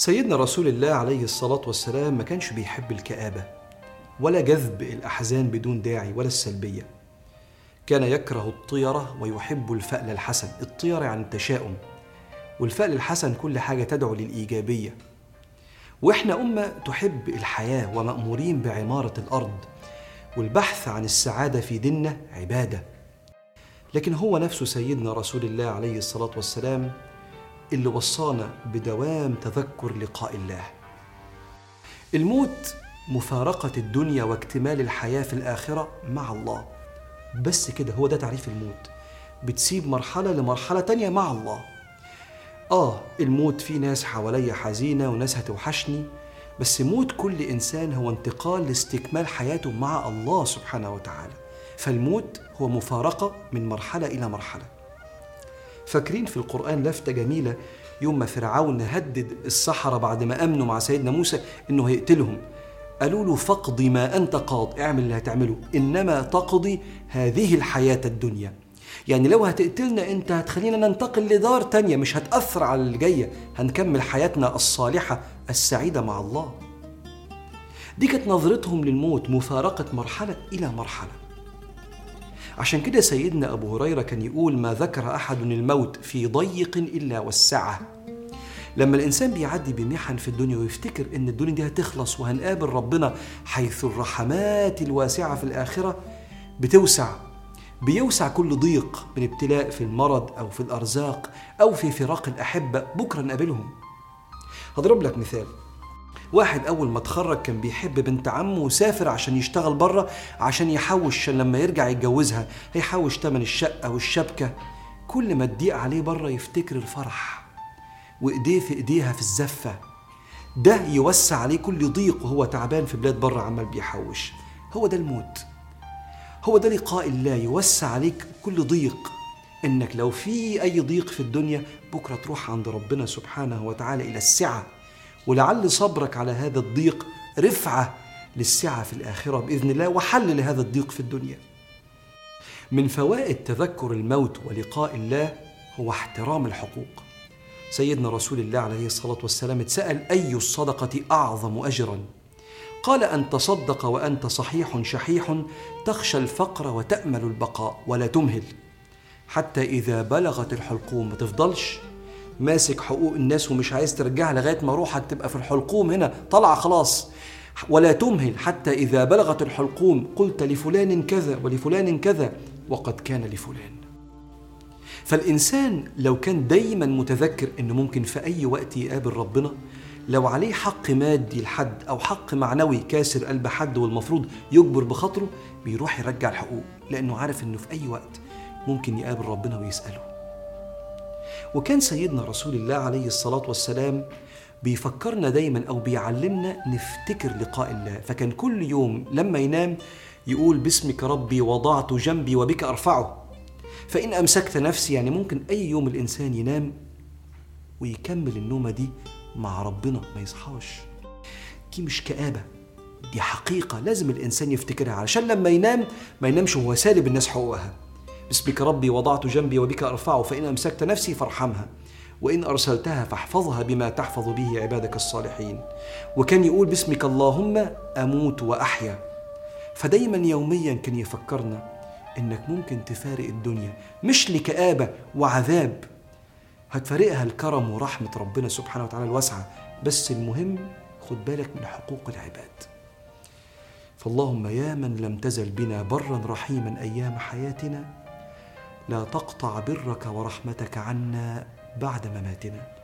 سيدنا رسول الله عليه الصلاة والسلام ما كانش بيحب الكآبة ولا جذب الأحزان بدون داعي ولا السلبية. كان يكره الطيرة ويحب الفأل الحسن. الطيرة يعني التشاؤم. والفأل الحسن كل حاجة تدعو للإيجابية. وإحنا أمة تحب الحياة ومأمورين بعمارة الأرض. والبحث عن السعادة في ديننا عبادة. لكن هو نفسه سيدنا رسول الله عليه الصلاة والسلام اللي وصانا بدوام تذكر لقاء الله. الموت مفارقة الدنيا واكتمال الحياة في الآخرة مع الله. بس كده هو ده تعريف الموت. بتسيب مرحلة لمرحلة تانية مع الله. آه الموت في ناس حواليا حزينة وناس هتوحشني بس موت كل إنسان هو انتقال لاستكمال حياته مع الله سبحانه وتعالى. فالموت هو مفارقة من مرحلة إلى مرحلة. فاكرين في القرآن لفتة جميلة يوم ما فرعون هدد السحرة بعد ما أمنوا مع سيدنا موسى إنه هيقتلهم. قالوا له فاقضي ما أنت قاض. اعمل اللي هتعمله. إنما تقضي هذه الحياة الدنيا. يعني لو هتقتلنا أنت هتخلينا ننتقل لدار تانية مش هتأثر على اللي جاية. هنكمل حياتنا الصالحة السعيدة مع الله. دي كانت نظرتهم للموت مفارقة مرحلة إلى مرحلة. عشان كده سيدنا أبو هريرة كان يقول ما ذكر أحد الموت في ضيق إلا والسعة لما الإنسان بيعدي بمحن في الدنيا ويفتكر إن الدنيا دي هتخلص وهنقابل ربنا حيث الرحمات الواسعة في الآخرة بتوسع بيوسع كل ضيق من ابتلاء في المرض أو في الأرزاق أو في فراق الأحبة. بكرة نقابلهم. هضرب لك مثال. واحد أول ما اتخرج كان بيحب بنت عمه وسافر عشان يشتغل بره عشان يحوش لما يرجع يتجوزها. هيحوش تمن الشقة والشبكة. كل ما تضيق عليه بره يفتكر الفرح وإيديه في إيديها في الزفة. ده يوسع عليه كل ضيق وهو تعبان في بلاد بره عمال بيحوش. هو ده الموت. هو ده لقاء الله. يوسع عليك كل ضيق. إنك لو في أي ضيق في الدنيا بكرة تروح عند ربنا سبحانه وتعالى إلى السعة. ولعل صبرك على هذا الضيق رفعة للسعة في الآخرة بإذن الله وحل لهذا الضيق في الدنيا. من فوائد تذكر الموت ولقاء الله هو احترام الحقوق. سيدنا رسول الله عليه الصلاة والسلام اتسأل أي الصدقة أعظم اجرا؟ قال أن تصدق وأنت صحيح شحيح تخشى الفقر وتأمل البقاء ولا تمهل. حتى إذا بلغت الحلقوم ما تفضلش ماسك حقوق الناس ومش عايز ترجعها لغاية ما روحك تبقى في الحلقوم هنا. طالعه خلاص. ولا تمهل حتى إذا بلغت الحلقوم. قلت لفلان كذا ولفلان كذا وقد كان لفلان. فالإنسان لو كان دايما متذكر إنه ممكن في أي وقت يقابل ربنا لو عليه حق مادي لحد أو حق معنوي كاسر قلب حد والمفروض يجبر بخاطره بيروح يرجع الحقوق. لأنه عارف إنه في أي وقت ممكن يقابل ربنا ويسأله. وكان سيدنا رسول الله عليه الصلاة والسلام بيفكرنا دايما أو بيعلمنا نفتكر لقاء الله. فكان كل يوم لما ينام يقول باسمك ربي وضعت جنبي وبك أرفعه. فإن أمسكت نفسي يعني ممكن أي يوم الإنسان ينام ويكمل النومه دي مع ربنا ما يصحاش. دي مش كآبة دي حقيقة لازم الإنسان يفتكرها علشان لما ينام ما ينامش وهو سالب الناس حقوقها. باسمك ربي وضعت جنبي وبك أرفعه فإن أمسكت نفسي فارحمها وإن أرسلتها فاحفظها بما تحفظ به عبادك الصالحين. وكان يقول باسمك اللهم أموت وأحيا. فدايما يوميا كان يفكرنا إنك ممكن تفارق الدنيا. مش لكآبة وعذاب. هتفارقها الكرم ورحمة ربنا سبحانه وتعالى الواسعة. بس المهم خد بالك من حقوق العباد. فاللهم يا من لم تزل بنا برا رحيما أيام حياتنا لا تقطع برك ورحمتك عنا بعد مماتنا.